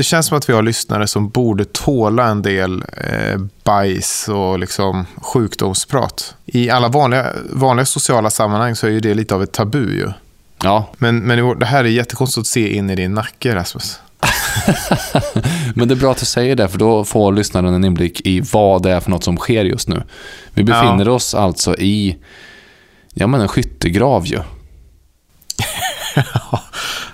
det känns som att vi har lyssnare som borde tåla en del eh, bajs och liksom sjukdomsprat. I alla vanliga, vanliga sociala sammanhang så är ju det lite av ett tabu ju. Ja, Men, men det här är jättekonstigt att se in i din nacke, Rasmus. men det är bra att du säger det, för då får lyssnaren en inblick i vad det är för något som sker just nu. Vi befinner oss alltså i ja, men en skyttegrav ju.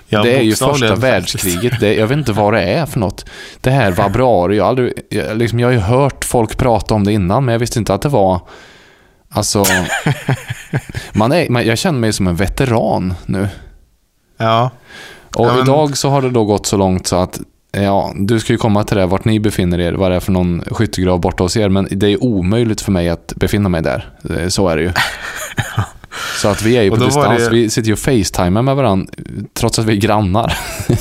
Ja, det är ju första världskriget. Det, jag vet inte vad det är för något. Det här Vabrari, jag, aldrig, jag, liksom, jag har ju hört folk prata om det innan, men jag visste inte att det var... Alltså... Man är, man, jag känner mig som en veteran nu. Ja, Och Ja, men- idag så har det då gått så långt så att Ja, du ska ju komma till det, vart ni befinner er, vad det är för någon skyttegrav borta hos er, men det är omöjligt för mig att befinna mig där. Eh, Så är det ju. Så att vi är ju på Och distans, det- vi sitter ju och facetimar med varandra, trots att vi är grannar.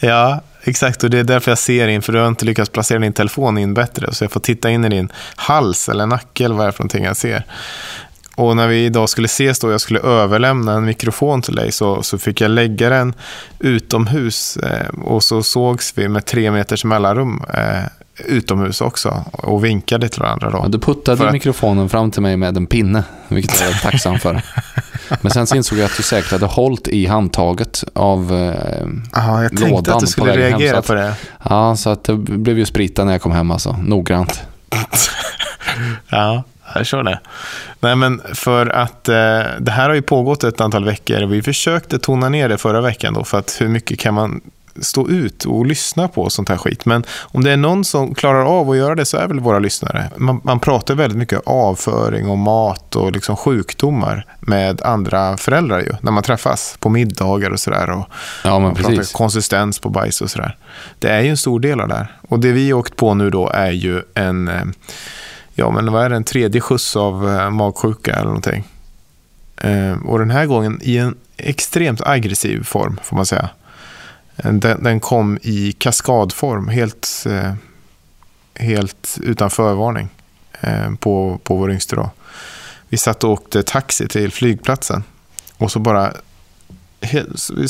ja, exakt. Och det är därför jag ser in, för du har inte lyckats placera din telefon in bättre. Så jag får titta in i din hals eller nacke eller vad det är för någonting jag ser. Och när vi idag skulle ses då, jag skulle överlämna en mikrofon till dig, så, så fick jag lägga den utomhus. Eh, och så sågs vi med tre meters mellanrum eh, utomhus också och vinkade till varandra. Då. Ja, du puttade För att- mikrofonen fram till mig med en pinne, vilket jag är tacksam för. Men sen så insåg jag att du säkert hade hållit i handtaget av... Eh, Aha, jag tänkte att du skulle hem, reagera att- på det. ja, så att det blev ju sprita när jag kom hem alltså, noggrant. Ja, jag förstår det. Nej, men för att eh, det här har ju pågått ett antal veckor. Vi försökte tona ner det förra veckan då, för att hur mycket kan man stå ut och lyssna på sånt här skit. Men om det är någon som klarar av att göra det så är väl våra lyssnare. Man, man pratar väldigt mycket avföring och mat och liksom sjukdomar med andra föräldrar ju, när man träffas på middagar och sådär. Och Ja, man pratar precis. konsistens på bajs och sådär. Det är ju en stor del av det här. Och det vi har åkt på nu då är ju en, eh, ja men vad är det, en tredje skjuts av eh, magsjuka eller någonting. Eh, Och den här gången i en extremt aggressiv form får man säga. Den, den kom i kaskadform, helt, eh, helt utan förvarning eh, på, på vår yngste då. Vi satt och åkte taxi till flygplatsen och så bara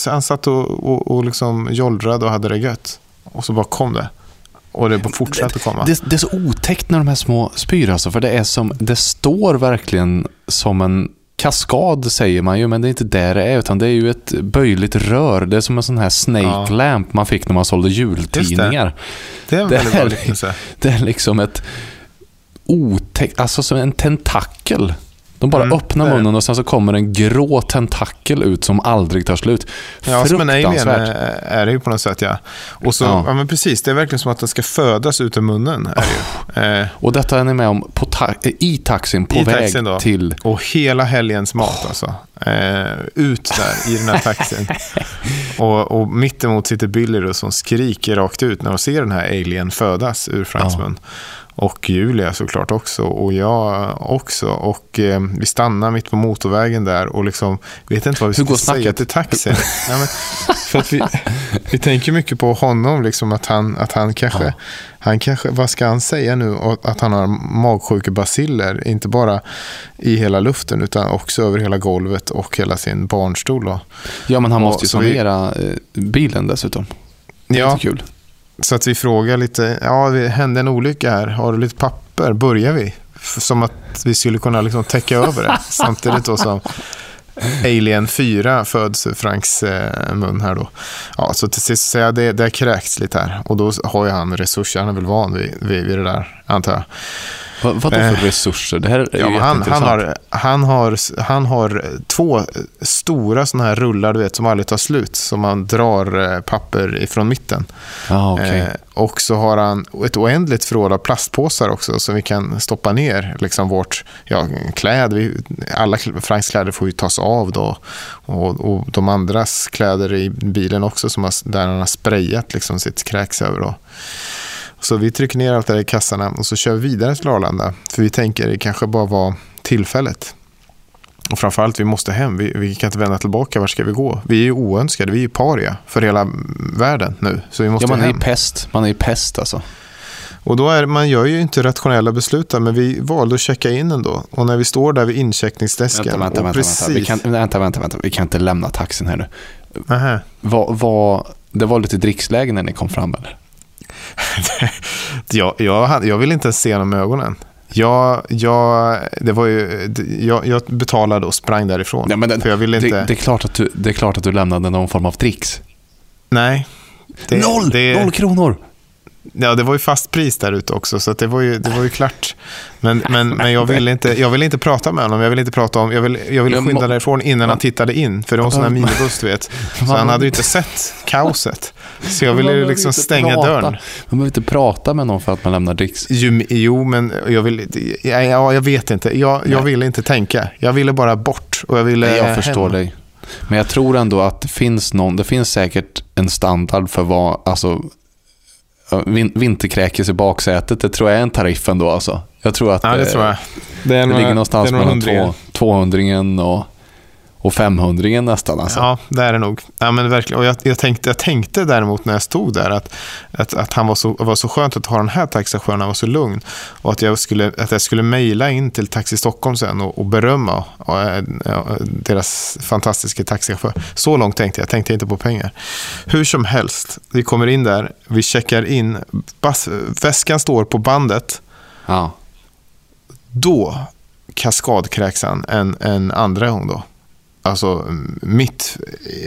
han satt och, och, och liksom jollrade och hade det gött. Och så bara kom det. Och det fortsatte att komma. Det, det är så otäckt när de här små spyr alltså, för det är som, det står verkligen som en kaskad säger man ju, men det är inte där det är, utan det är ju ett böjligt rör. Det är som en sån här snake lamp man fick när man sålde jultidningar. det är en det väldigt bra liknelse. Det är liksom ett otäckt, alltså som en tentakel. De bara Mm, öppnar det det. munnen och sen så kommer en grå tentakel ut som aldrig tar slut. Ja, som en alien Fruktansvärt. är är det ju på något sätt. Ja. Och så, Ja. ja. men precis, det är verkligen som att den ska födas ut ur munnen. Är det ju. Eh, Och detta är ni med om på ta- i taxin på I väg taxin till... och hela helgens mat alltså. Eh, ut där i den här taxin. och, och mittemot sitter Billy då, som skriker rakt ut när de ser den här alien födas ur Franks Ja. Och Julia såklart också. Och jag också. Och eh, vi stannar mitt på motorvägen där och liksom vet inte vad vi ska säga till taxin. Nej, men, för att vi, vi tänker mycket på honom, liksom att han, att han kanske, Ja. han kanske, vad ska han säga nu? Och Att han har magsjukebaciller, inte bara i hela luften utan också över hela golvet och hela sin barnstol. Då. Ja, men han måste ju så vi- sanera eh, bilen dessutom. Det är Ja, inte kul. Så att vi frågar lite, ja det hände en olycka här, har du lite papper? Börjar vi? Som att vi skulle kunna liksom täcka över det. Samtidigt då som Alien 4 föds ur Franks eh, mun här då. Ja, så till sist säger jag det, det kräkts lite här. Och då har ju han resurser, han är väl van vid, vid, vid det där, antar jag. Vad, vad då för Eh, resurser? Det här är Ja, han, han, har, han, har, han har två stora sådana här rullar du vet, som aldrig tar slut. Som man drar eh, papper ifrån mitten. Ja, okej. Eh, och så har han ett oändligt förråd av plastpåsar också som vi kan stoppa ner liksom vårt ja, kläder. Vi, alla Franks kläder får ju tas av då. Och, och de andras kläder i bilen också som har, där han har sprayat liksom sitt kräks över. Då. Så vi trycker ner allt det där i kassarna och så kör vi vidare till Arlanda. För vi tänker det kanske bara var tillfället. Och framförallt, vi måste hem. Vi, vi kan inte vända tillbaka. Var ska vi gå? Vi är ju oönskade. Vi är ju paria för hela världen nu. Så vi måste Ja, man är hem. ju pest. Man är ju pest alltså. Och då är, man gör ju inte rationella beslut men vi valde att checka in ändå. Och när vi står där vid incheckningsdesken. Vänta, vänta, vänta, precis, vänta. Vi kan, vänta, vänta, vänta. Vi kan inte lämna taxin här nu. Nähä. Vad, vad, det var lite dricksläge när ni kom fram eller? jag, jag, jag ville inte ens se honom med ögonen. Jag, jag, det var ju, jag, jag betalade och sprang därifrån. Ja, men det, för jag ville det, inte... det, är klart att du, det är klart att du lämnade någon form av dricks. nej. Det, noll! Det, Noll kronor! Ja, det var ju fast pris där ute också, så det, var ju, det var ju klart. Men, men, men jag, ville inte, jag ville inte prata med honom. Jag ville inte prata om... Jag ville, jag ville skynda därifrån innan han tittade in. För det var en sån här minibuss, du vet. Så han hade ju inte sett kaoset. Så jag ville liksom stänga dörren. Man behöver inte prata med någon för att man lämnar dricks. Jo, jo, men jag vill... Ja, ja, jag vet inte. Jag, jag ville inte tänka. Jag ville bara bort. Och jag ville Nej, jag hem. förstår dig. Men jag tror ändå att det finns någon, det finns säkert en standard för vad, alltså vin, vinterkräkis i baksätet, det tror jag är en tariff ändå alltså. Jag tror att Ja, det eh, tror jag. Det, är det ligger någonstans det är nog mellan hundringen. två, 200 och, och 500 nästan alltså. Ja, det är det nog. Ja, men verkligen. Och jag, jag, tänkte, jag tänkte däremot när jag stod där att, att, att han var så, var så skönt att ha den här taxichauffören, han var så lugn. Och att jag skulle, att jag skulle mejla in till Taxi Stockholm sen och, och berömma och, äh, deras fantastiska taxichaufför. Så långt tänkte jag, jag tänkte inte på pengar. Hur som helst, vi kommer in där, vi checkar in, bas, väskan står på bandet. Ja. Då kaskadkräks han en, en andra gång då. Alltså mitt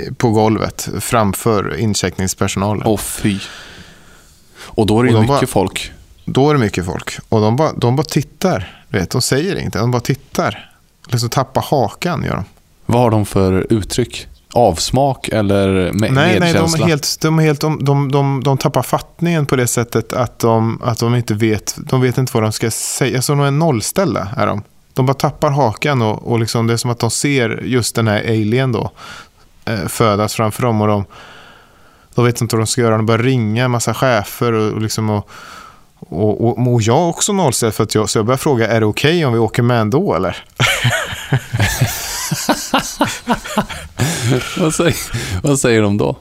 eh, på golvet framför incheckningspersonalen. Åh fy. Och då är det ju mycket bara- folk. Då är det mycket folk. Och de bara, de bara tittar. Du vet, de säger inget, de bara tittar. Liksom tappar hakan gör de. Vad har de för uttryck? Avsmak eller me- Nej, nej, medkänsla? de, är helt, de, är helt, de, de, de, de tappar fattningen på det sättet att de, att de inte vet, de vet inte vad de ska säga. Alltså, de är nollställda. Är de de bara tappar hakan och, och liksom, det är som att de ser just den här alien då, eh, födas framför dem. Och de, de vet inte vad de ska göra. De börjar ringa en massa chefer. Och, och, liksom, och, och, och, och jag är också nollställd för att jag, så jag börjar fråga, är det okej om vi åker med ändå eller? vad, säger, vad säger de då?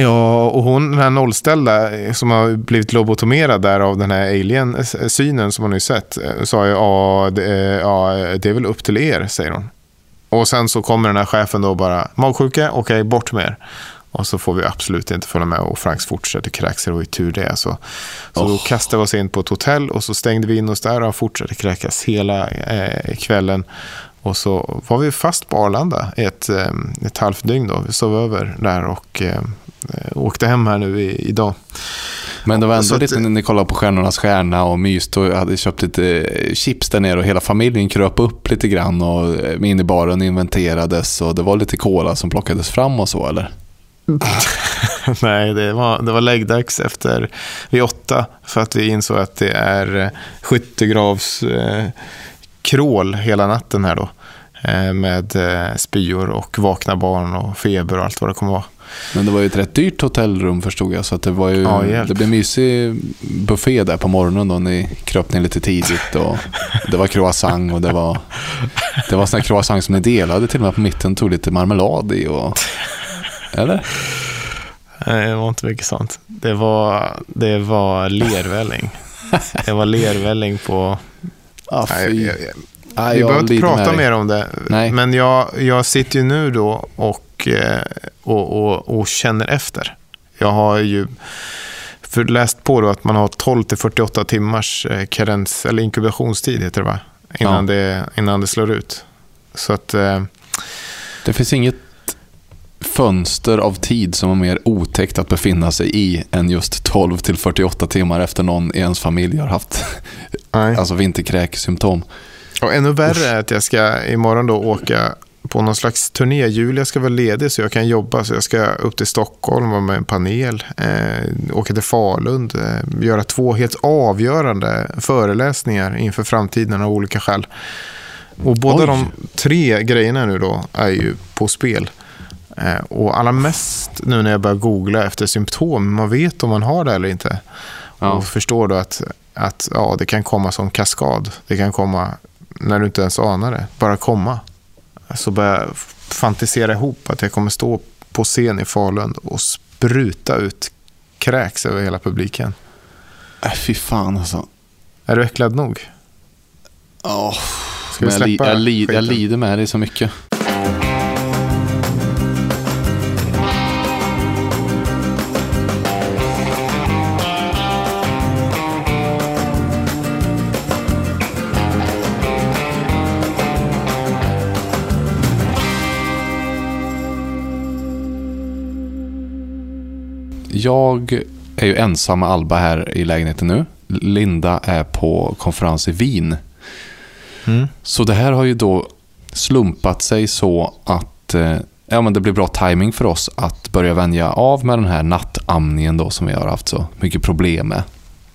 Ja, och hon, den här nollställda eh, som har blivit lobotomerad där av den här alien-synen som hon har ju sett, eh, sa ju ja det, ja, det är väl upp till er, säger hon. Och sen så kommer den här chefen då bara, magsjuka, okej, bort med er. Och så får vi absolut inte följa med och Franks fortsätter kräkas, det var ju tur det. Så, så då Oh. kastade vi oss in på ett hotell och så stängde vi in oss där och han fortsatte kräkas hela eh, kvällen. Och så var vi fast på Arlanda ett, eh, ett halvt dygn då. Vi sov över där och eh, eh, åkte hem här nu i, idag. Men det var ändå lite när ni kollade på Stjärnornas stjärna och myst och hade köpt lite eh, chips där nere och hela familjen kröp upp lite grann och eh, minibaren inventerades och det var lite cola som plockades fram och så eller? Nej, det var, det var läggdags efter vid åtta för att vi insåg att det är eh, skyttegravs eh, krål hela natten här då. Eh, med eh, spyor och vakna barn och feber och allt vad det kommer vara. Men det var ju ett rätt dyrt hotellrum förstod jag så att det var ju, Ja, hjälp. det blev mysig buffé där på morgonen då ni kröp ner lite tidigt och det var croissant och det var det var såna här croissant som ni delade till och med på mitten tog lite marmelad i och eller? Nej, det var inte mycket sånt. Det var, det var lervälling. det var lervälling på... Ah, fy. Nej, vi behöver inte prata mer om det. Nej. Men jag, jag sitter ju nu då och, eh, och, och, och känner efter. Jag har ju för läst på då att man har 12 till 48 timmars eh, karens, eller inkubationstid heter det va? Innan, Ja. det, innan det slår ut. Så att, eh, Det finns inget fönster av tid som är mer otäckt att befinna sig i än just 12 till 48 timmar efter någon i ens familj har haft alltså vinterkräksymptom. Och ännu värre är att jag ska imorgon då åka på någon slags turné. Julia ska vara ledig så jag kan jobba. Så jag ska upp till Stockholm vara med en panel. Eh, åka till Falun. Eh, göra två helt avgörande föreläsningar inför framtiden av olika skäl. Och båda Oj. de tre grejerna nu då är ju på spel. Eh, och allra mest nu när jag börjar googla efter symptom. Man vet om man har det eller inte. Ja. Och förstår då att, att ja, det kan komma som kaskad. Det kan komma när du inte ens anar det. Bara komma. Så börjar jag fantisera ihop att jag kommer stå på scen i Falun och spruta ut kräks över hela publiken. Äh, fy fan alltså. Är du äcklad nog? Oh, vi men jag, li, jag, li, jag lider med dig så mycket. Jag är ju ensam med Alba här i lägenheten nu. Linda är på konferens i Wien. Mm. Så det här har ju då slumpat sig så att eh, ja, men det blir bra timing för oss att börja vänja av med den här nattamningen då som vi har haft så mycket problem med.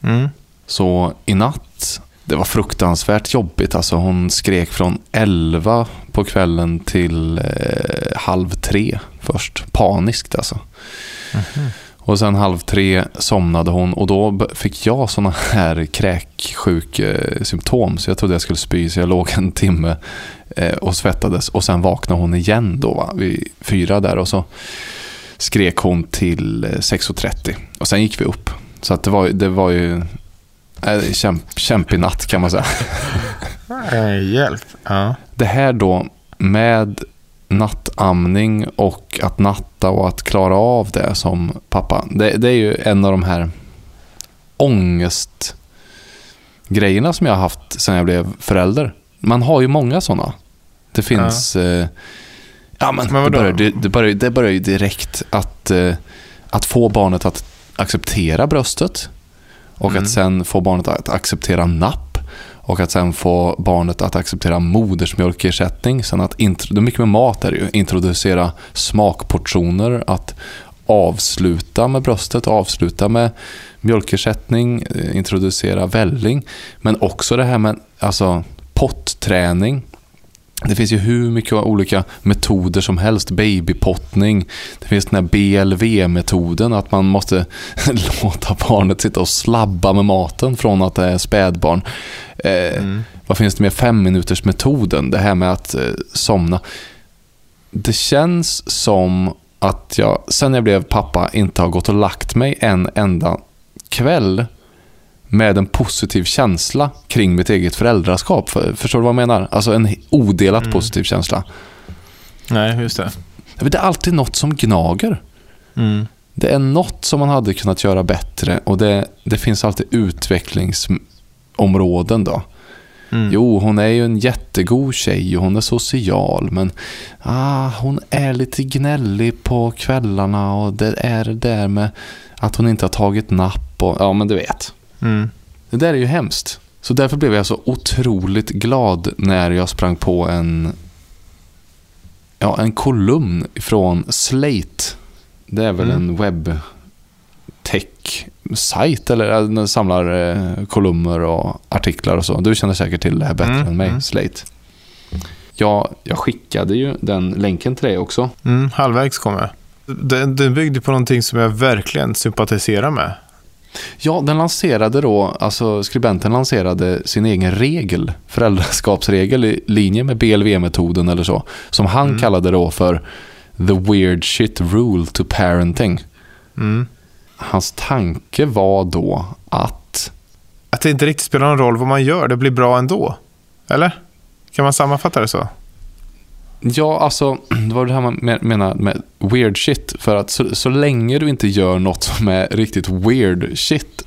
Mm. Så i natt, det var fruktansvärt jobbigt. Alltså hon skrek från 11 på kvällen till eh, halv tre först. Paniskt alltså. Och sen halv tre somnade hon och då fick jag såna här kräksjuksymptom. Så jag trodde jag skulle spy så jag låg en timme eh, och svettades. Och sen vaknade hon igen då va, vid fyra där och så skrek hon till eh, 6.30. Och sen gick vi upp. Så att det var, det var ju eh, kämp, kämpig natt kan man säga. Hjälp. Ja. Det här då med nattamning och att natta och att klara av det som pappa. Det, det är ju en av de här ångestgrejerna som jag har haft sedan jag blev förälder. Man har ju många sådana. Det finns... Ja, eh, ja men, Men det, börjar, det, det, börjar, det börjar ju direkt att, eh, att få barnet att acceptera bröstet och Mm. att sen få barnet att acceptera napp och att sen få barnet att acceptera modersmjölkersättning. Sen att intro, det är mycket med mat är det ju. Introducera smakportioner, att avsluta med bröstet, avsluta med mjölkersättning, eh, introducera välling. Men också det här med alltså, potträning. Det finns ju hur mycket olika metoder som helst. Babypottning. Det finns den här BLV-metoden. Att man måste låta barnet sitta och slabba med maten från att det är spädbarn. Eh, Mm. Vad finns det med fem minuters metoden? Det här med att eh, somna. Det känns som att jag sen jag blev pappa inte har gått och lagt mig en enda kväll med en positiv känsla kring mitt eget föräldraskap. För, förstår du vad jag menar? Alltså en odelat Mm. positiv känsla. Nej, just det. Det är alltid något som gnager. Mm. Det är något som man hade kunnat göra bättre och det, det finns alltid utvecklingsområden då. Mm. Jo, hon är ju en jättegod tjej och hon är social, men ah, hon är lite gnällig på kvällarna och det är det där med att hon inte har tagit napp och ja, men du vet. Mm. Det där är ju hemskt. Så därför blev jag så otroligt glad när jag sprang på en ja, en kolumn från Slate. Det är väl Mm. en webbtech-sajt eller samlar eh, kolumner och artiklar och så. Du känner säkert till det här bättre Mm, än mig, mm. Slate. Ja, jag skickade ju den länken till dig också. Mm, halvvägs kom jag. Den, den byggde på någonting som jag verkligen sympatiserar med. Ja, den lanserade då, alltså skribenten lanserade sin egen regel, föräldraskapsregel i linje med BLV-metoden eller så, som han Mm. kallade då för the weird shit rule to parenting. Mm. Hans tanke var då att, Att det inte riktigt spelar någon roll vad man gör, det blir bra ändå. Eller? Kan man sammanfatta det så? ja alltså, det var det här man men- menar med weird shit, för att så, så länge du inte gör något som är riktigt weird shit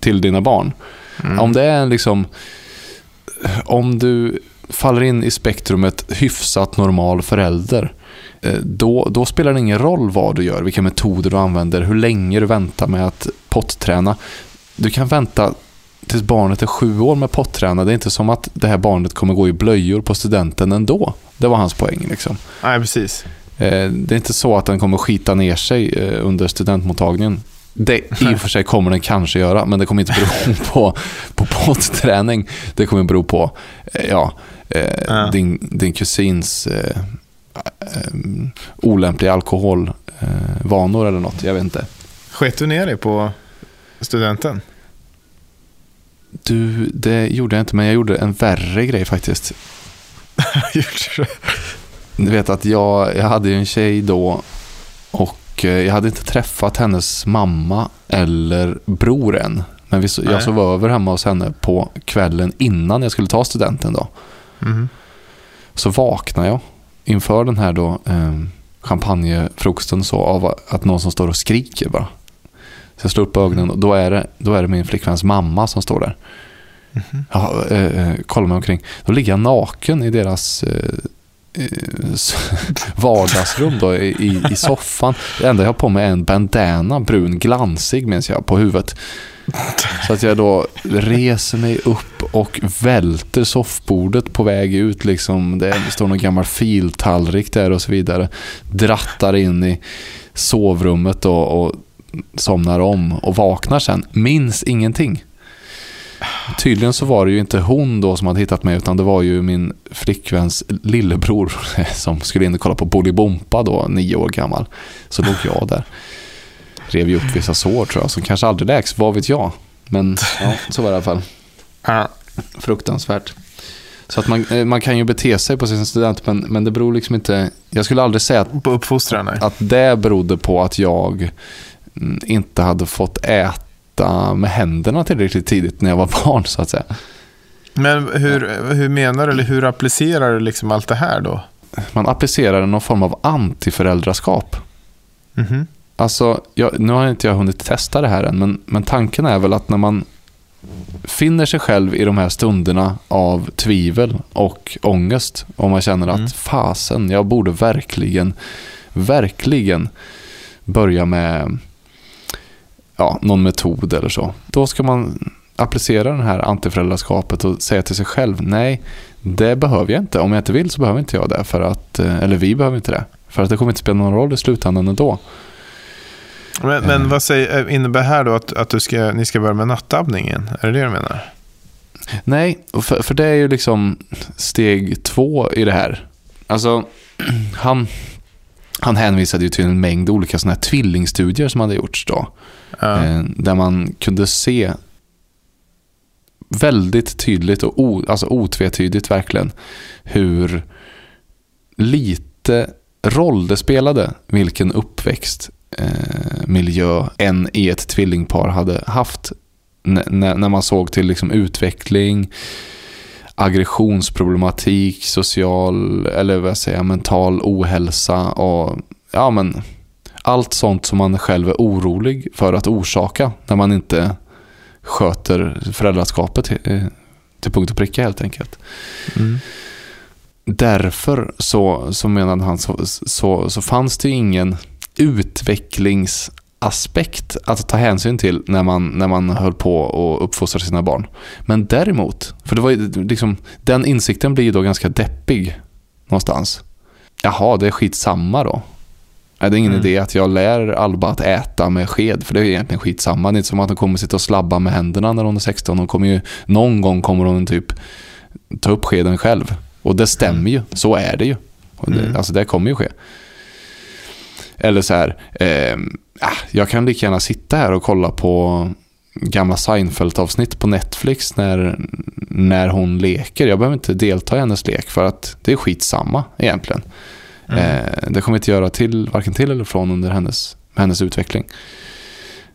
till dina barn, Mm. Om det är en liksom... Om du faller in i spektrumet hyfsat normal förälder, då, då spelar det ingen roll vad du gör, vilka metoder du använder, hur länge du väntar med att potträna. Du kan vänta tills barnet är sju år med potträna. Det är inte som att det här barnet kommer gå i blöjor på studenten ändå. Det var hans poäng. Liksom. Nej, precis. Eh, Det är inte så att den kommer skita ner sig eh, under studentmottagningen. Det, I och för sig kommer den kanske göra, men det kommer inte bero på, på potträning. Det kommer bero på eh, ja, eh, din, din kusins eh, eh, olämpliga alkoholvanor eh, vanor eller något. Jag vet inte. Skett du ner dig på studenten? Du, det gjorde jag inte, men jag gjorde en värre grej faktiskt. Du vet att jag, jag hade ju en tjej då och eh, jag hade inte träffat hennes mamma eller bror än. Men vi, Nej. jag sov över hemma hos henne på kvällen innan jag skulle ta studenten då. Mhm. Så vaknade jag inför den här då eh, champagnefrukosten så av att någon som står och skriker bara. Så jag slår upp ögonen och då är det, då är det min flickväns mamma som står där. Mhm. Jag eh, eh, kollar mig omkring. Då ligger jag naken i deras eh, vardagsrum då, i, i- i soffan. Det enda jag har på mig är en bandana, brun, glansig minns jag, på huvudet. Så att jag då reser mig upp och välter soffbordet på väg ut. Liksom. Det står någon gammal filtallrik där och så vidare. Drattar in i sovrummet och, och somnar om och vaknar sen. Minns ingenting. Tydligen så var det ju inte hon då som hade hittat mig utan det var ju min flickväns lillebror som skulle in och kolla på Bolibompa då, nio år gammal. Så låg jag där. Rev ju upp vissa sår tror jag som kanske aldrig läks, vad vet jag. Men ja, så var det i alla fall. Fruktansvärt. Så att man, eh, man kan ju bete sig på sin student men, men det beror liksom inte... Jag skulle aldrig säga att På uppfostran, nej. att det berodde på att jag mm, inte hade fått äta med händerna tillräckligt tidigt när jag var barn så att säga. Men hur, hur menar du, eller hur applicerar du liksom allt det här då? Man applicerar någon form av antiföräldraskap. Mhm. Alltså, jag, nu har inte jag hunnit testa det här än, men, men tanken är väl att när man finner sig själv i de här stunderna av tvivel och ångest och man känner att Mm. fasen, jag borde verkligen, verkligen börja med ja, någon metod eller så. Då ska man applicera det här antiföräldraskapet och säga till sig själv, nej, det behöver jag inte. Om jag inte vill så behöver inte jag det, för att, eh, eller vi behöver inte det. För att det kommer inte spela någon roll i slutändan ändå. Men, men vad säger, innebär det här då att, att du ska, ni ska börja med nattabbningen? Är det det du menar? Nej, för, för det är ju liksom steg två i det här. Alltså, han, han hänvisade ju till en mängd olika sådana här tvillingstudier som hade gjorts då. Ja. Eh, där man kunde se väldigt tydligt och o, alltså otvetydigt verkligen hur lite roll det spelade vilken uppväxt eh, miljö en i ett tvillingpar hade haft N- när, man såg till liksom utveckling, aggressionsproblematik, social eller vad jag säger, mental ohälsa och ja men allt sånt som man själv är orolig för att orsaka när man inte sköter föräldraskapet eh, till punkt och pricka helt enkelt. Mm. Därför så, så menade han så, så, så fanns det ingen utvecklingsaspekt att ta hänsyn till när man, när man höll på och uppfostra sina barn. Men däremot, för det var ju liksom, den insikten blir ju då ganska deppig någonstans. Jaha, det är skitsamma då. Det är ingen Mm. idé att jag lär Alba att äta med sked, för det är egentligen skitsamma. Det är inte som att hon kommer sitta och slabba med händerna när hon är 16. Hon kommer ju, någon gång kommer hon typ ta upp skeden själv. Och det stämmer ju, så är det ju. Det, Mm. Alltså det kommer ju ske. Eller så här, eh, jag kan lika gärna sitta här och kolla på gamla Seinfeld-avsnitt på Netflix när, när hon leker. Jag behöver inte delta i hennes lek för att det är skitsamma egentligen. Mm. Eh, det kommer inte göra till, varken till eller från under hennes, hennes utveckling.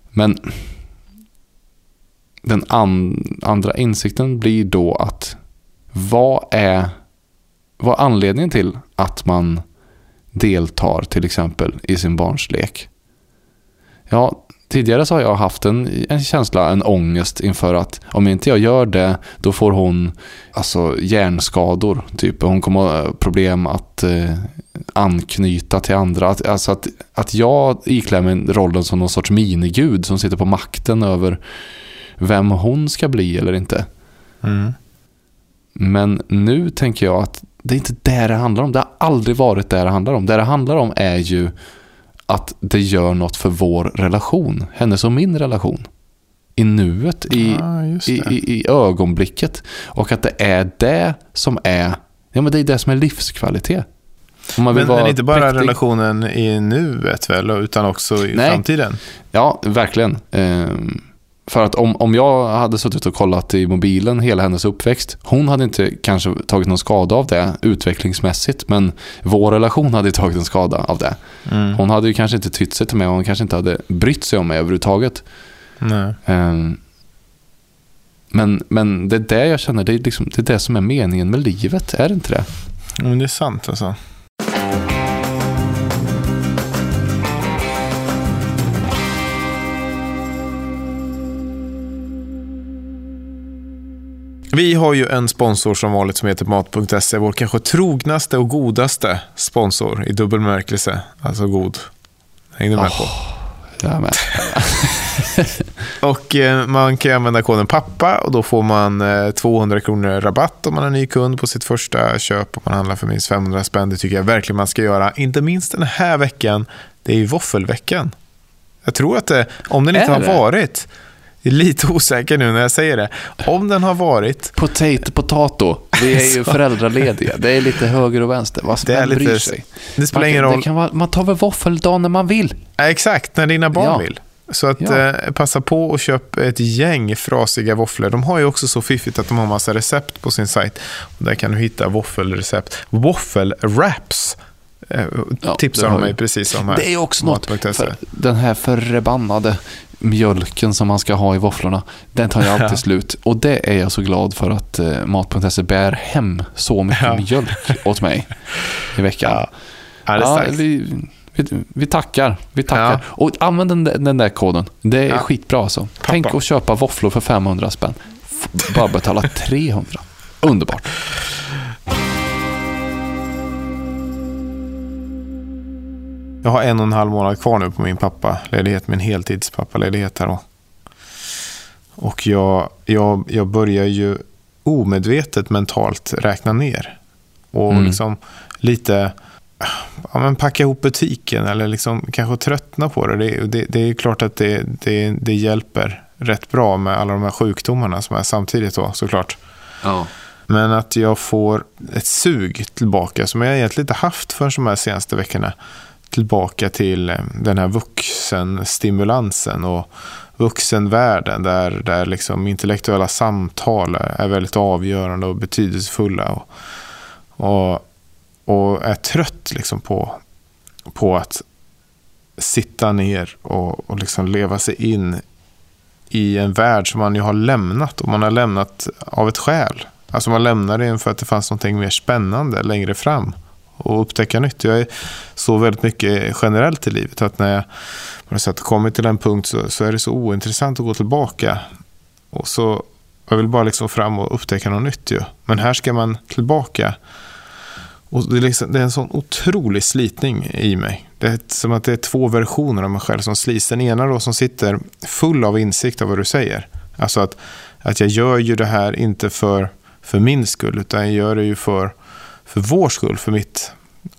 Men den an, andra insikten blir då att vad är, vad är anledningen till att man deltar till exempel i sin barns lek? Ja, tidigare så har jag haft en, en känsla, en ångest inför att om inte jag gör det, då får hon alltså hjärnskador. Typ. Hon kommer ha problem att eh, anknyta till andra. Att, alltså att, att jag iklär mig rollen som någon sorts minigud som sitter på makten över vem hon ska bli eller inte. Mm. Men nu tänker jag att det är inte det det handlar om. Det har aldrig varit det det handlar om. Det det handlar om är ju att det gör något för vår relation. Hennes och min relation. I nuet, i, just i, i, i ögonblicket. Och att det är det som är, ja men det är det som är livskvalitet. Men, men inte bara präktig. relationen i nuet väl, utan också i Nej. framtiden? Ja, verkligen. Ehm, för att om, om jag hade suttit och kollat i mobilen hela hennes uppväxt, hon hade inte kanske tagit någon skada av det utvecklingsmässigt, men vår relation hade tagit en skada av det. Mm. Hon hade ju kanske inte tytt sig till mig och hon kanske inte hade brytt sig om mig överhuvudtaget. Ehm, men, men det är det jag känner, det är, liksom, det är det som är meningen med livet, är det inte det? Men det är sant alltså. Vi har ju en sponsor som vanligt som heter Mat.se, vår kanske trognaste och godaste sponsor i dubbel bemärkelse. Alltså god. Hängde du med på? Jag med. Och eh, man kan använda koden PAPPA och då får man eh, 200 kronor rabatt om man är ny kund på sitt första köp. Om man handlar för minst 500 spänn. Det tycker jag verkligen man ska göra. Inte minst den här veckan. Det är ju våffelveckan. Jag tror att det, om den inte har varit, är lite osäker nu när jag säger det. Om den har varit, Potato, potato. Vi är ju föräldralediga. Det är lite höger och vänster. Vad Det är vem bryr lite- sig? det spelar man, ingen roll. Vara, man tar väl våffeldagen när man vill. Ja, exakt, när dina barn Ja. vill. Så att Ja. eh, passa på och köp ett gäng frasiga våfflor. De har ju också så fiffigt att de har massa recept på sin sajt. Och där kan du hitta våffelrecept. Våffelwraps eh, Ja, tipsar de mig precis om här. Det är också något. För den här förbannade mjölken som man ska ha i våfflorna, den tar ju alltid Ja. slut. Och det är jag så glad för att eh, Mat.se bär hem så mycket Ja. mjölk åt mig i veckan. Ja. Ja, vi, vi, vi tackar. Vi tackar. Och använd den, där- den där koden. Det är skitbra alltså. Tänk att köpa våfflor för 500 spänn. Bara betala 300. Underbart. Jag har en och en halv månad kvar nu på min pappaledighet, min heltidspappaledighet här då. Och jag, jag, jag börjar ju omedvetet mentalt räkna ner. Och Mm. liksom lite ja, men packa ihop butiken eller liksom kanske tröttna på det. Det, det, det är klart att det, det, det hjälper rätt bra med alla de här sjukdomarna som är samtidigt då såklart. Ja. Men att jag får ett sug tillbaka som jag egentligen inte haft för de här senaste veckorna. Tillbaka till eh, den här vuxenstimulansen och vuxenvärlden där, där liksom intellektuella samtal är väldigt avgörande och betydelsefulla. Och, och, och är trött liksom på, på att sitta ner och, och liksom leva sig in i en värld som man ju har lämnat och man har lämnat av ett skäl. Alltså man lämnade den för att det fanns något mer spännande längre fram och upptäcka nytt. Jag är så väldigt mycket generellt i livet att när jag på något sätt kommit till en punkt så, så är det så ointressant att gå tillbaka. Och så jag vill bara liksom fram och upptäcka något nytt ju. Men här ska man tillbaka. Och det, är liksom, det är en sån otrolig slitning i mig. Det är som att det är två versioner av mig själv som slits. Den ena då som sitter full av insikt av vad du säger. Alltså att, att jag gör ju det här inte för, för min skull, utan jag gör det ju för, för vår skull, för mitt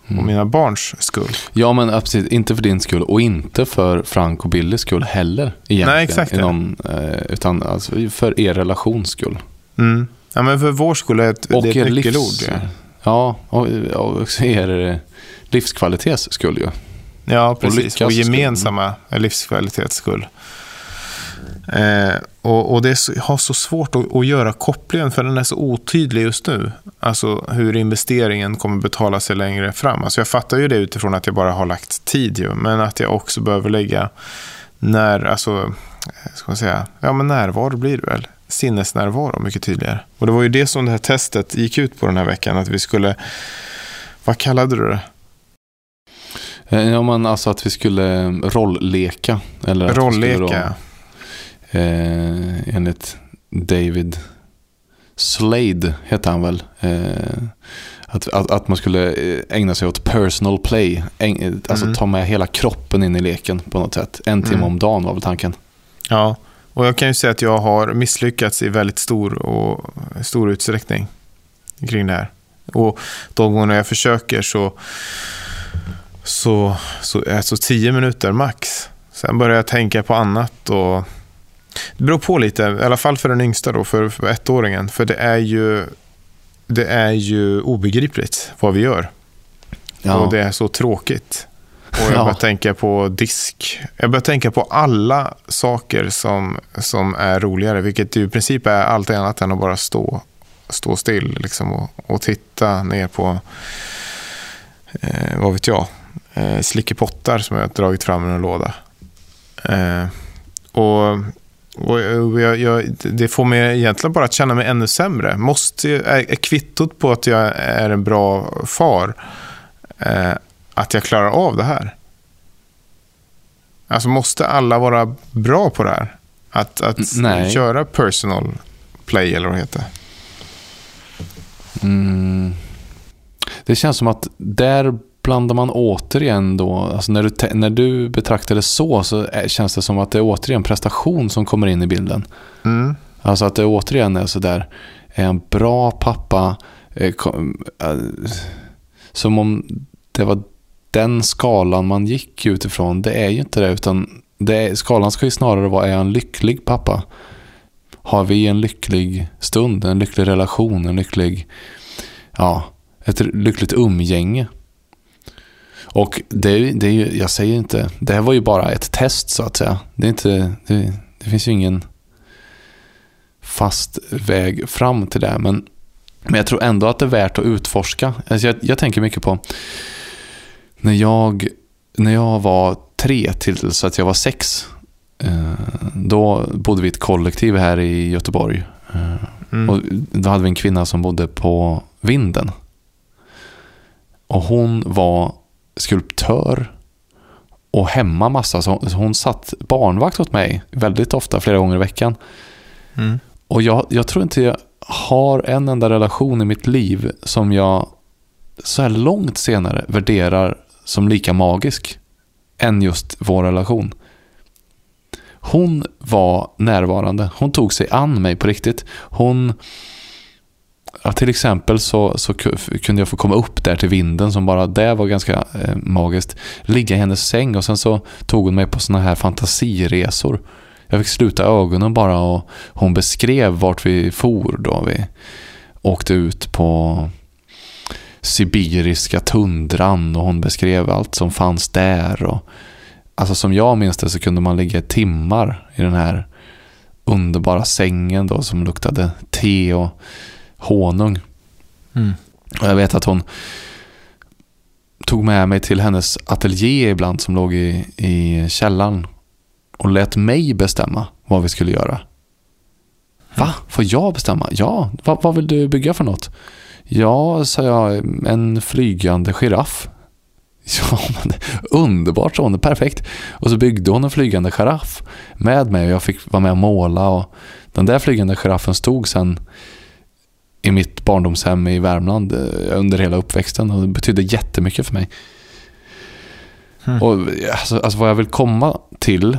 och mina barns skull. Ja, men absolut. Inte för din skull och inte för Frank och Billys skull heller. Egentligen, Nej, exakt någon, eh, utan alltså, för er relations skull. Mm. Ja, men för vår skull är ett, Och det är ett livs... nyckelord. Ja, Ja, och, och er eh, livskvalitets skull ju. ja precis. Och skull. gemensamma livskvalitets skull. Eh, och, och det är så, jag har så svårt att, att göra kopplingen för den är så otydlig just nu. Alltså hur investeringen kommer betala sig längre fram. Alltså jag fattar ju det utifrån att jag bara har lagt tid ju. Men att jag också behöver lägga när, alltså, eh, ska man säga, ja men närvaro blir det väl. Sinnesnärvaro mycket tydligare. Och det var ju det som det här testet gick ut på den här veckan. Att vi skulle, vad kallade du det? Eh, Ja, men alltså att vi skulle eh, rollleka. Eller att vi skulle Rollleka. Eh, enligt David Slade heter han väl. Eh, att, att, att man skulle eh, ägna sig åt personal play. Äng, eh, alltså Mm. ta med hela kroppen in i leken på något sätt. En timme Mm. om dagen var väl tanken. Ja, och jag kan ju säga att jag har misslyckats i väldigt stor, och, stor utsträckning kring det här. Och de gånger jag försöker så, så, så är det så tio minuter max. Sen börjar jag tänka på annat och det beror på lite, i alla fall för den yngsta då, för, för ettåringen. För det är ju, det är ju obegripligt vad vi gör. Och det är så tråkigt. Och jag Ja. börjar tänka på disk. Jag börjar tänka på alla saker som, som är roligare, vilket i princip är allt annat än att bara stå, stå still liksom, och, och titta ner på, eh, vad vet jag, eh, slickepottar som jag har dragit fram ur en låda. Eh, och och jag, jag, det får mig egentligen bara att känna mig ännu sämre. Måste, är, är kvittot på att jag är en bra far eh, att jag klarar av det här? Alltså måste alla vara bra på det här? Att, att Nej. köra personal play eller vad det heter. Mm. Det känns som att där blandar man återigen då, alltså när, du, när du betraktar det så, så känns det som att det är återigen prestation som kommer in i bilden. Mm. Alltså att det återigen är sådär, är en bra pappa, eh, kom, eh, som om det var den skalan man gick utifrån. Det är ju inte det, utan det är, skalan ska ju snarare vara, är jag en lycklig pappa? Har vi en lycklig stund, en lycklig relation, en lycklig, ja, ett lyckligt umgänge? Och det, det är ju, jag säger inte, det här var ju bara ett test så att säga. Det, är inte, det, det finns ju ingen fast väg fram till det. Men, men jag tror ändå att det är värt att utforska. Alltså jag, jag tänker mycket på när jag, när jag var tre till så att jag var sex. Eh, då bodde vi i ett kollektiv här i Göteborg. Eh, mm. Och då hade vi en kvinna som bodde på vinden. Och hon var skulptör och hemma massa. Så hon satt barnvakt åt mig väldigt ofta, flera gånger i veckan. Mm. Och jag, jag tror inte jag har en enda relation i mitt liv som jag så här långt senare värderar som lika magisk än just vår relation. Hon var närvarande. Hon tog sig an mig på riktigt. Hon... Ja, till exempel så, så kunde jag få komma upp där till vinden som bara det var ganska eh, magiskt. Ligga i hennes säng och sen så tog hon mig på såna här fantasiresor. Jag fick sluta ögonen bara och hon beskrev vart vi for då. Vi åkte ut på sibiriska tundran och hon beskrev allt som fanns där. Och, alltså som jag minns det så kunde man ligga i timmar i den här underbara sängen då som luktade te och honung. Mm. Och jag vet att hon tog med mig till hennes ateljé ibland som låg i, i källaren och lät mig bestämma vad vi skulle göra. Va? Får jag bestämma? Ja, Va, vad vill du bygga för något? Ja, sa jag, en flygande giraff. Ja, men underbart, sa hon. Perfekt. Och så byggde hon en flygande giraff med mig och jag fick vara med och måla. Och den där flygande giraffen stod sen i mitt barndomshem i Värmland eh, under hela uppväxten och det betydde jättemycket för mig. Mm. Och alltså, alltså, vad jag vill komma till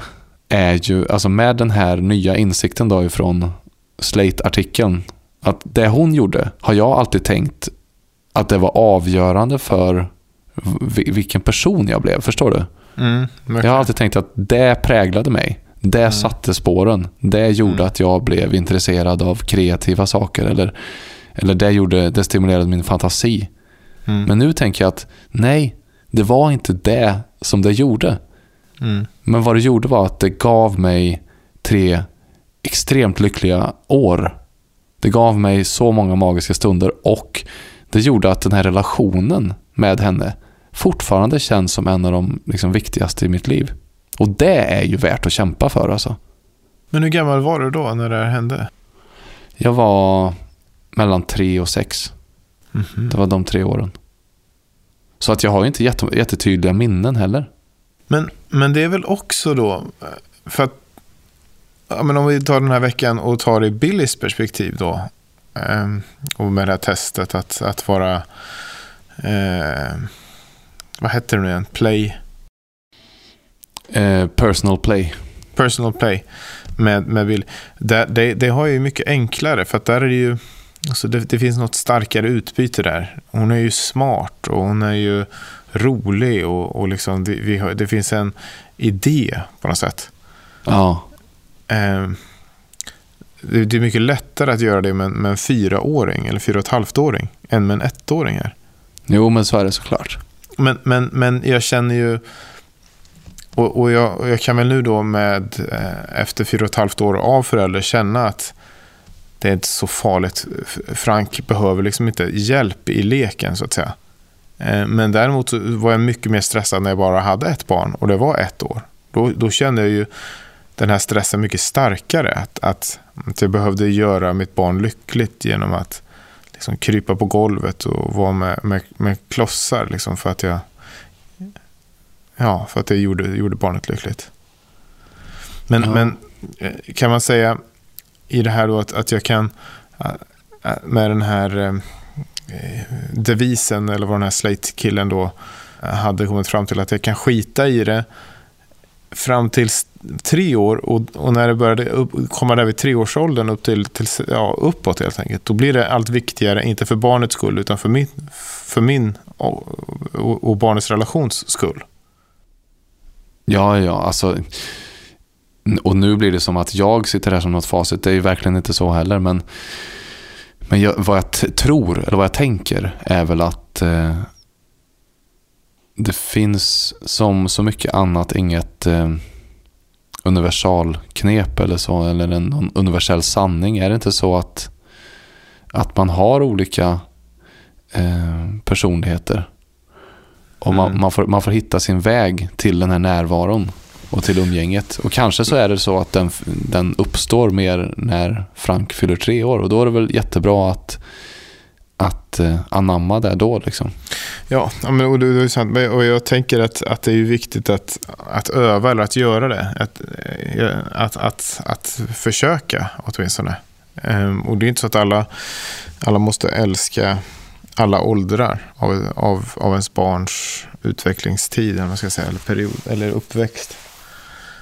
är ju, alltså med den här nya insikten då ifrån Slate-artikeln att det hon gjorde har jag alltid tänkt att det var avgörande för vilken person jag blev. Förstår du? Mm, jag har alltid tänkt att det präglade mig. Det mm. satte spåren. Det gjorde mm. att jag blev intresserad av kreativa saker. Eller, eller det, gjorde, det stimulerade min fantasi. Mm. Men nu tänker jag att nej, det var inte det som det gjorde. Mm. Men vad det gjorde var att det gav mig tre extremt lyckliga år det gav mig så många magiska stunder och det gjorde att den här relationen med henne fortfarande känns som en av de liksom, viktigaste i mitt liv. Och det är ju värt att kämpa för alltså. Men hur gammal var du då när det här hände? Jag var mellan tre och sex. Mm -hmm. Det var de tre åren. Så att jag har ju inte jättetydliga minnen heller. Men, men det är väl också då, för att ja, men om vi tar den här veckan och tar det i Billys perspektiv då. Eh, och med det här testet att, att vara, eh, vad heter det nu igen, play? Eh, personal play. Personal play med, med Bill. Det, det, det, har ju mycket enklare för att där är det ju, alltså det, det finns något starkare utbyte där. Hon är ju smart och hon är ju rolig och, och liksom det, vi har, det finns en idé på något sätt. Ja eh, det är mycket lättare att göra det med, med en fyraåring eller fyra och ett halvt-åring än med en ettåring här. Jo, men så är det såklart. Men, men, men jag känner ju, och, och, jag, jag kan väl nu då med eh, efter fyra och ett halvt år av förälder känna att det är inte så farligt. Frank behöver liksom inte hjälp i leken så att säga. Eh, men däremot var jag mycket mer stressad när jag bara hade ett barn och det var ett år. Då, då kände jag ju den här stressen mycket starkare. Att, att, att jag behövde göra mitt barn lyckligt genom att liksom krypa på golvet och vara med, med, med klossar. Liksom för att jag, ja, för att jag gjorde, gjorde barnet lyckligt. Men, ja. men eh, kan man säga i det här då att, att jag kan, eh, med den här eh, devisen, eller vad den här Slate-killen då eh, hade kommit fram till, att jag kan skita i det fram till tre år och, och när det började upp, komma där vid treårsåldern upp till, till, ja, uppåt helt enkelt, då blir det allt viktigare, inte för barnets skull, utan för min, för min och, och, och barnets relations skull. Ja, ja, alltså. Och nu blir det som att jag sitter här som något facit. Det är ju verkligen inte så heller. Men, men jag, vad jag tror, eller vad jag tänker, är väl att eh, det finns som så mycket annat inget eh, universalknep eller så, eller en universell sanning. Är det inte så att, att man har olika eh, personligheter? Och man, mm. man, får, man får hitta sin väg till den här närvaron och till umgänget. Och kanske så är det så att den, den uppstår mer när Frank fyller tre år. Och då är det väl jättebra att, att uh, anamma det då. Liksom. Ja, men, och det, är sant. Och jag tänker att, att det är viktigt att, att öva eller att göra det. Att, eh, att, att, att försöka åtminstone. Um, och det är inte så att alla, alla måste älska alla åldrar av, av, av ens barns utvecklingstid, eller, man ska säga, eller period, eller uppväxt.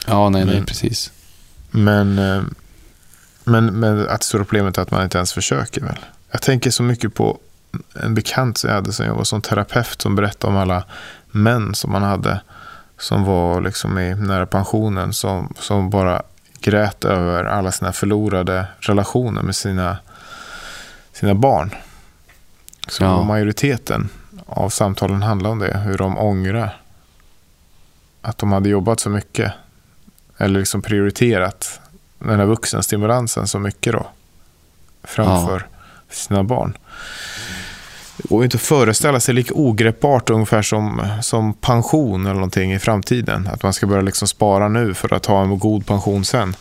Ja, nej, men, nej, precis. Men, eh, men, men att det stora problemet är att man inte ens försöker väl. Jag tänker så mycket på en bekant som jag hade som jag var som terapeut som berättade om alla män som man hade som var liksom i nära pensionen som, som bara grät över alla sina förlorade relationer med sina, sina barn. Så ja. majoriteten av samtalen handlar om det. Hur de ångrar att de hade jobbat så mycket. Eller liksom prioriterat den här vuxenstimulansen så mycket då. Framför ja. sina barn. Det går inte att föreställa sig lika ogreppbart ungefär som, som pension eller någonting i framtiden. Att man ska börja liksom spara nu för att ha en god pension sen.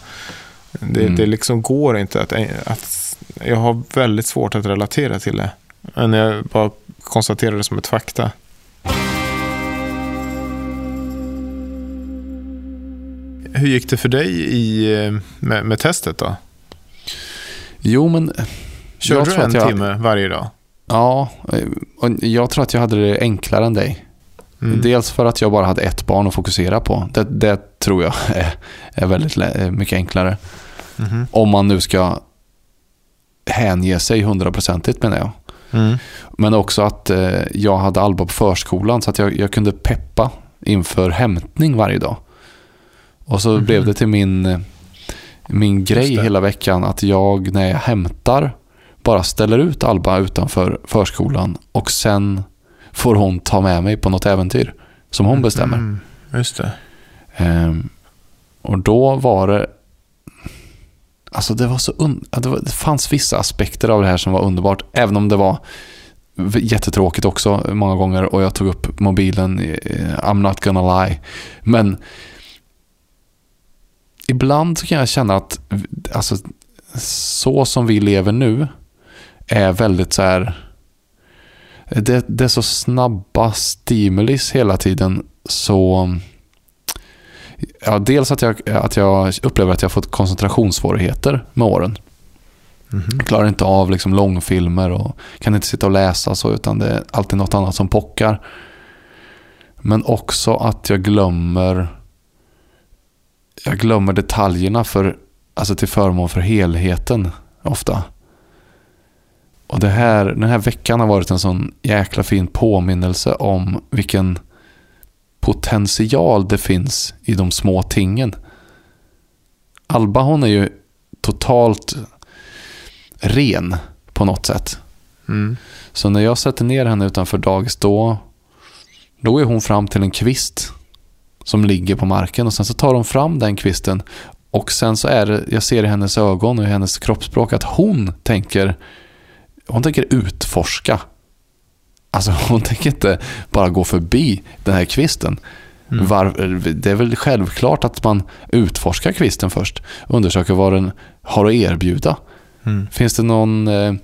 Det, mm. det liksom går inte att, att... Jag har väldigt svårt att relatera till det. Men jag bara konstaterar det som ett fakta. Hur gick det för dig i, med, med testet då? Jo, men... Körde du en jag, timme varje dag? Ja, och jag tror att jag hade det enklare än dig. Mm. Dels för att jag bara hade ett barn att fokusera på. Det, det tror jag är, är väldigt mycket enklare. Mm. Om man nu ska hänge sig hundraprocentigt menar jag. Mm. Men också att eh, jag hade Alba på förskolan så att jag, jag kunde peppa inför hämtning varje dag. Och så mm. blev det till min, eh, min grej hela veckan att jag när jag hämtar bara ställer ut Alba utanför förskolan och sen får hon ta med mig på något äventyr som hon bestämmer. Mm, just det. Um, och då var det Alltså det var så det, var, det fanns vissa aspekter av det här som var underbart. Även om det var jättetråkigt också många gånger och jag tog upp mobilen. Eh, I'm not gonna lie. Men ibland så kan jag känna att alltså, så som vi lever nu är väldigt så här det, det är så snabba stimulis hela tiden så ja, dels att jag, att jag upplever att jag fått koncentrationssvårigheter med åren. Mm -hmm. Jag klarar inte av liksom långfilmer och kan inte sitta och läsa så utan det är alltid något annat som pockar. Men också att jag glömmer jag glömmer detaljerna för, alltså till förmån för helheten ofta. Och det här, den här veckan har varit en sån jäkla fin påminnelse om vilken potential det finns i de små tingen. Alba hon är ju totalt ren på något sätt. Mm. Så när jag sätter ner henne utanför dagis då, då är hon fram till en kvist som ligger på marken och sen så tar hon fram den kvisten och sen så är det, jag ser i hennes ögon och i hennes kroppsspråk att hon tänker hon tänker utforska Alltså hon tänker inte bara gå förbi den här kvisten. Mm. Var, det är väl självklart att man utforskar kvisten först. Undersöker vad den har att erbjuda. Mm. Finns det någon eh,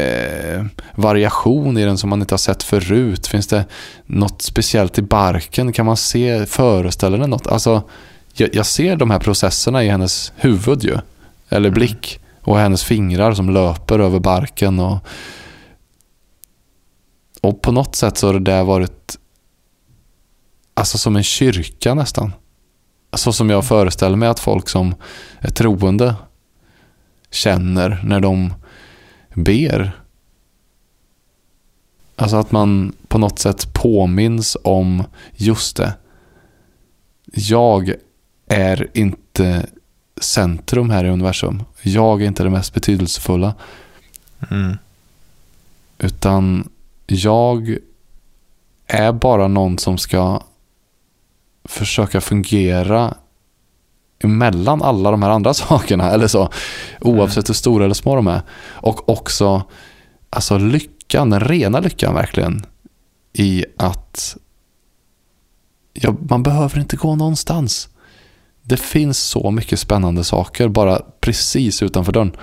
eh, variation i den som man inte har sett förut? Finns det något speciellt i barken? Kan man se, föreställer den något? Alltså, jag, jag ser de här processerna i hennes huvud ju. Eller mm. blick. Och hennes fingrar som löper över barken. och Och på något sätt så har det där varit alltså som en kyrka nästan. Så som jag föreställer mig att folk som är troende känner när de ber. Alltså att man på något sätt påminns om just det. Jag är inte centrum här i universum. Jag är inte det mest betydelsefulla. Mm. Utan jag är bara någon som ska försöka fungera emellan alla de här andra sakerna. Eller så, oavsett hur stora eller små de är. Och också alltså lyckan, den rena lyckan verkligen. I att ja, man behöver inte gå någonstans. Det finns så mycket spännande saker bara precis utanför dörren.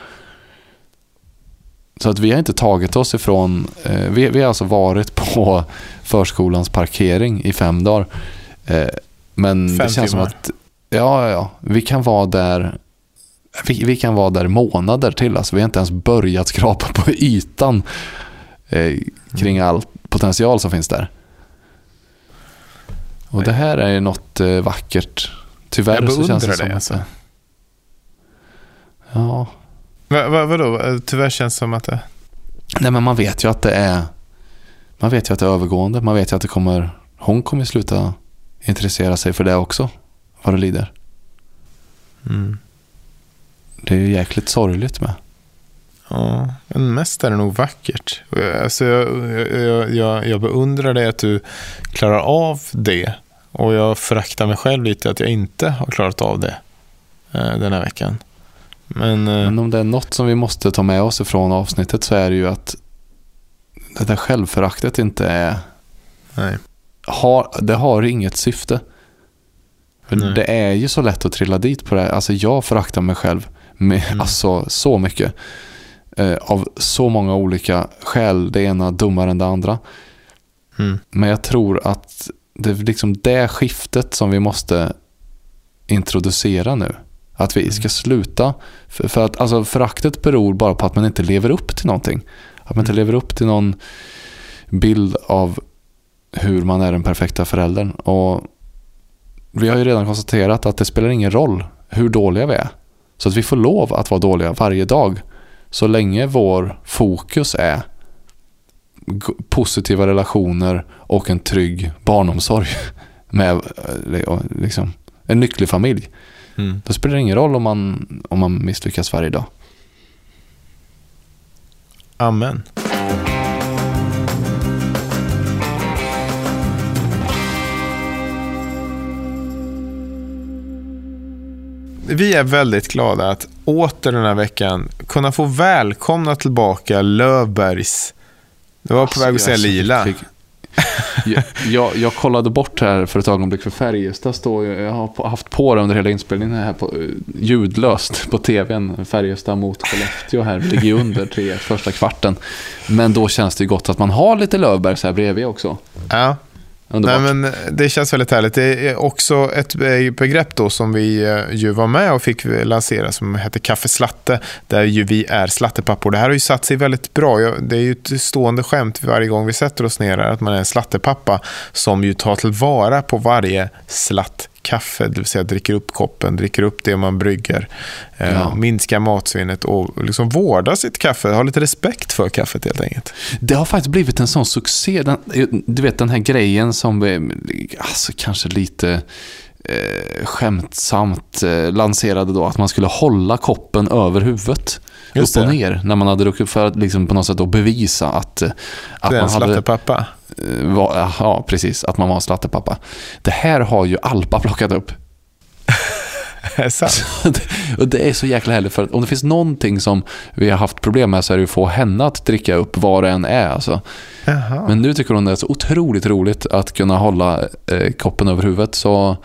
Så att vi har inte tagit oss ifrån, eh, vi, vi har alltså varit på förskolans parkering i fem dagar. Eh, men Fem det känns som timmar. att, ja, ja, ja, vi kan vara där vi, vi kan vara där månader till. Alltså, vi har inte ens börjat skrapa på ytan eh, kring all potential som finns där. Och det här är ju något eh, vackert. Tyvärr så känns det som det, att alltså. Ja, Va, va, vadå? Tyvärr känns det som att det... Nej, men man vet ju att det är man vet ju att det är övergående. Man vet ju att det kommer hon kommer sluta intressera sig för det också. Vad det lider. Mm. Det är ju jäkligt sorgligt med. Ja, men mest är det nog vackert. Alltså jag, jag, jag, jag beundrar dig att du klarar av det. Och jag föraktar mig själv lite att jag inte har klarat av det eh, den här veckan. Men, eh, Men om det är något som vi måste ta med oss ifrån avsnittet så är det ju att det där självföraktet inte är nej. har, det har inget syfte. För Nej. det är ju så lätt att trilla dit på det. Alltså jag föraktar mig själv med, Mm. alltså, så mycket. Eh, av så många olika skäl. Det ena dummare än det andra. Mm. Men jag tror att det är liksom det skiftet som vi måste introducera nu. Att vi ska sluta. För, för att alltså, föraktet beror bara på att man inte lever upp till någonting. Att man inte Mm. lever upp till någon bild av hur man är den perfekta föräldern. Och vi har ju redan konstaterat att det spelar ingen roll hur dåliga vi är. Så att vi får lov att vara dåliga varje dag. Så länge vår fokus är positiva relationer och en trygg barnomsorg med eh, liksom, en lycklig familj. Mm. Då spelar det ingen roll om man, om man misslyckas varje dag. Amen. Vi är väldigt glada att åter den här veckan kunna få välkomna tillbaka Löfbergs. Det var på väg att säga Alltså, lila. lycklig. jag, jag, kollade bort här för ett ögonblick för Färjestad står ju, jag har haft på det under hela inspelningen här på, eh, ljudlöst på tvn. Färjestad mot Skellefteå här, vi ligger ju under 3 första kvarten. Men då känns det ju gott att man har lite Löfbergs här bredvid också. Ja, Underbart. Nej, men eh, det känns väldigt härligt. Det är också ett eh, begrepp då som vi eh, ju var med och fick lansera som heter kaffeslatte, där ju vi är slattepappor. Det här har ju satt sig väldigt bra. Det är ju ett stående skämt varje gång vi sätter oss ner här, att man är en slattepappa som ju tar tillvara på varje slatt kaffe, det vill säga dricker upp koppen, dricker upp det man brygger, eh, Ja. minskar matsvinnet och liksom vårdar sitt kaffe, har lite respekt för kaffet helt enkelt. Det har faktiskt blivit en sån succé. Den, du vet den här grejen som vi, alltså kanske lite eh, skämtsamt eh, lanserade då. Att man skulle hålla koppen över huvudet. Just upp och det. ner när man hade druckit för att liksom på något sätt då bevisa att, eh, att det är man hade... slattepappa. Eh, Var, ja, precis. Att man var en slattepappa. Det här har ju Alpa plockat upp. Och det är så jäkla härligt för att om det finns någonting som vi har haft problem med så är det att få henne att dricka upp vad det än är. Alltså. Jaha. Men nu tycker hon det är så otroligt roligt att kunna hålla eh, koppen över huvudet. Så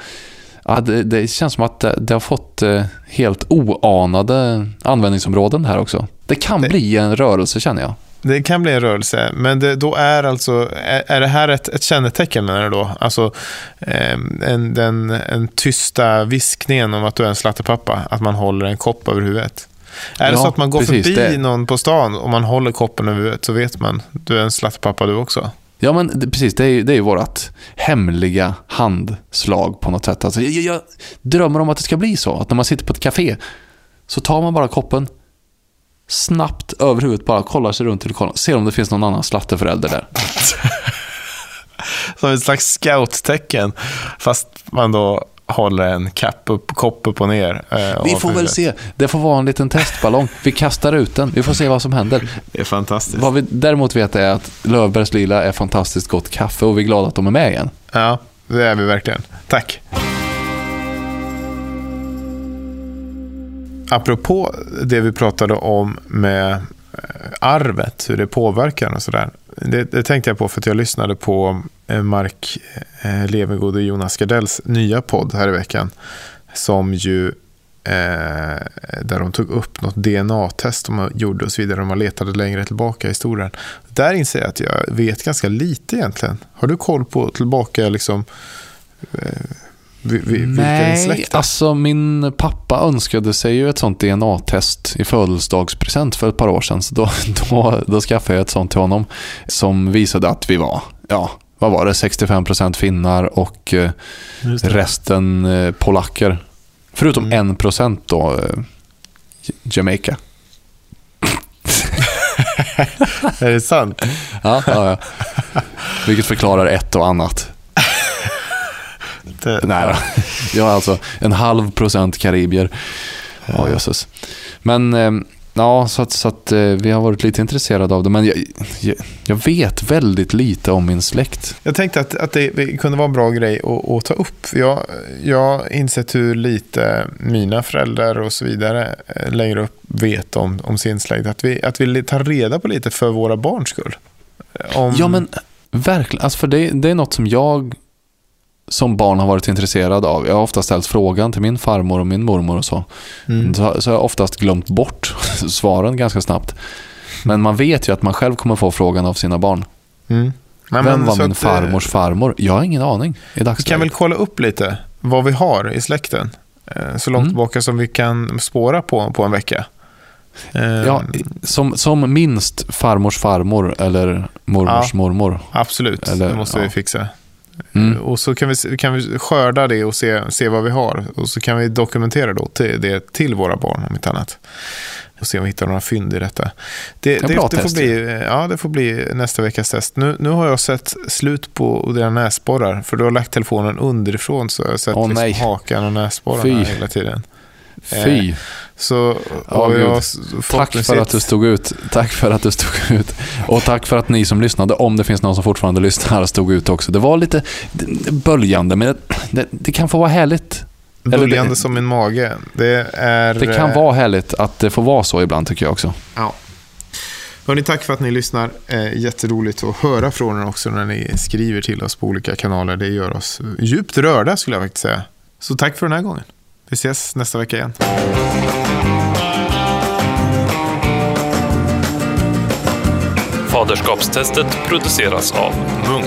ja, det, det känns som att det, det har fått eh, helt oanade användningsområden här också. Det kan Det- bli en rörelse känner jag. Det kan bli en rörelse, men det, då är alltså, är, är det här ett, ett kännetecken menar du då? Alltså eh, en, den, en tysta viskningen om att du är en slattepappa, att man håller en kopp över huvudet. Är det Ja, så att man går precis, förbi det- någon på stan och man håller koppen över huvudet så vet man, du är en slattepappa du också. Ja, men det, precis. Det är ju det är ju vårt hemliga handslag på något sätt. Alltså, jag, jag drömmer om att det ska bli så. Att när man sitter på ett café så tar man bara koppen, snabbt över huvudet bara kollar sig runt i lokalen. Ser om det finns någon annan slatteförälder där. Som ett slags scouttecken. Fast man då håller en kapp upp, kopp upp och ner. Eh, Vi får väl huvudet. se. Det får vara en liten testballong. Vi kastar ut den. Vi får se vad som händer. Det är fantastiskt. Vad vi däremot vet är att Lövbergs Lila är fantastiskt gott kaffe och vi är glada att de är med igen. Ja, det är vi verkligen. Tack. Apropå det vi pratade om med eh, arvet, hur det påverkar och sådär. Det, det tänkte jag på för att jag lyssnade på eh, Mark eh, Levengood och Jonas Gardells nya podd här i veckan. Som ju, eh, där de tog upp något DNA-test de gjorde och så vidare. De letade längre tillbaka i historien. Där inser jag att jag vet ganska lite egentligen. Har du koll på tillbaka liksom eh, släkt är? alltså min pappa önskade sig ju ett sånt DNA-test i födelsedagspresent för ett par år sedan. Så då, då, då skaffade jag ett sånt till honom som visade att vi var, ja, vad var det, 65% finnar och eh, resten eh, polacker. Förutom Mm. 1% då eh, Jamaica. Är det sant? Ja, ja, ja. Vilket förklarar ett och annat. Det, Nej då. Jag har alltså en halv procent karibier. Ja, jösses. Men eh, ja, så att, så att eh, vi har varit lite intresserade av det. Men jag, jag, jag vet väldigt lite om min släkt. Jag tänkte att, att det kunde vara en bra grej att, att ta upp. Jag, jag har insett hur lite mina föräldrar och så vidare eh, längre upp vet om, om sin släkt. Att vi, att vi tar reda på lite för våra barns skull. Om, Ja, men verkligen. Alltså, för det, det är något som jag som barn har varit intresserad av. Jag har ofta ställt frågan till min farmor och min mormor och så. Mm. Så, så har jag oftast glömt bort svaren ganska snabbt. Men man vet ju att man själv kommer få frågan av sina barn. Mm. Nej, Vem var min eh, farmors farmor? Jag har ingen aning i Vi kan dagsläget. väl kolla upp lite vad vi har i släkten. eh, Så långt Mm. tillbaka som vi kan spåra på, på en vecka. Eh, Ja, som, som minst farmors farmor eller mormors Ja. mormor. Absolut, Eller, det måste ja. vi fixa. Mm. Och så kan vi, kan vi skörda det och se, se vad vi har. Och så kan vi dokumentera då till, det till våra barn om inte annat. Och se om vi hittar några fynd i detta. Det, det, bra det, får bli, ja, det får bli nästa veckas test. Nu, nu har jag sett slut på dina näsborrar. För du har lagt telefonen underifrån så jag har sett nej. liksom hakan och näsborrarna hela tiden. Fy. Så, gud. jag, Tack för att förhoppningsvis- du stod ut. Tack för att du stod ut. Och tack för att ni som lyssnade, om det finns någon som fortfarande lyssnar, stod ut också. Det var lite böljande, men det, det, kan få vara härligt. det- Böljande som min mage. Det är... Det kan eh, vara härligt att det får vara så ibland tycker jag också. Ja. Hörni, tack för att ni lyssnar. Eh, jätteroligt att höra från er också när ni skriver till oss på olika kanaler. Det gör oss djupt rörda skulle jag faktiskt säga. Så tack för den här gången. Vi ses nästa vecka igen. Faderskapstestet produceras av Munk.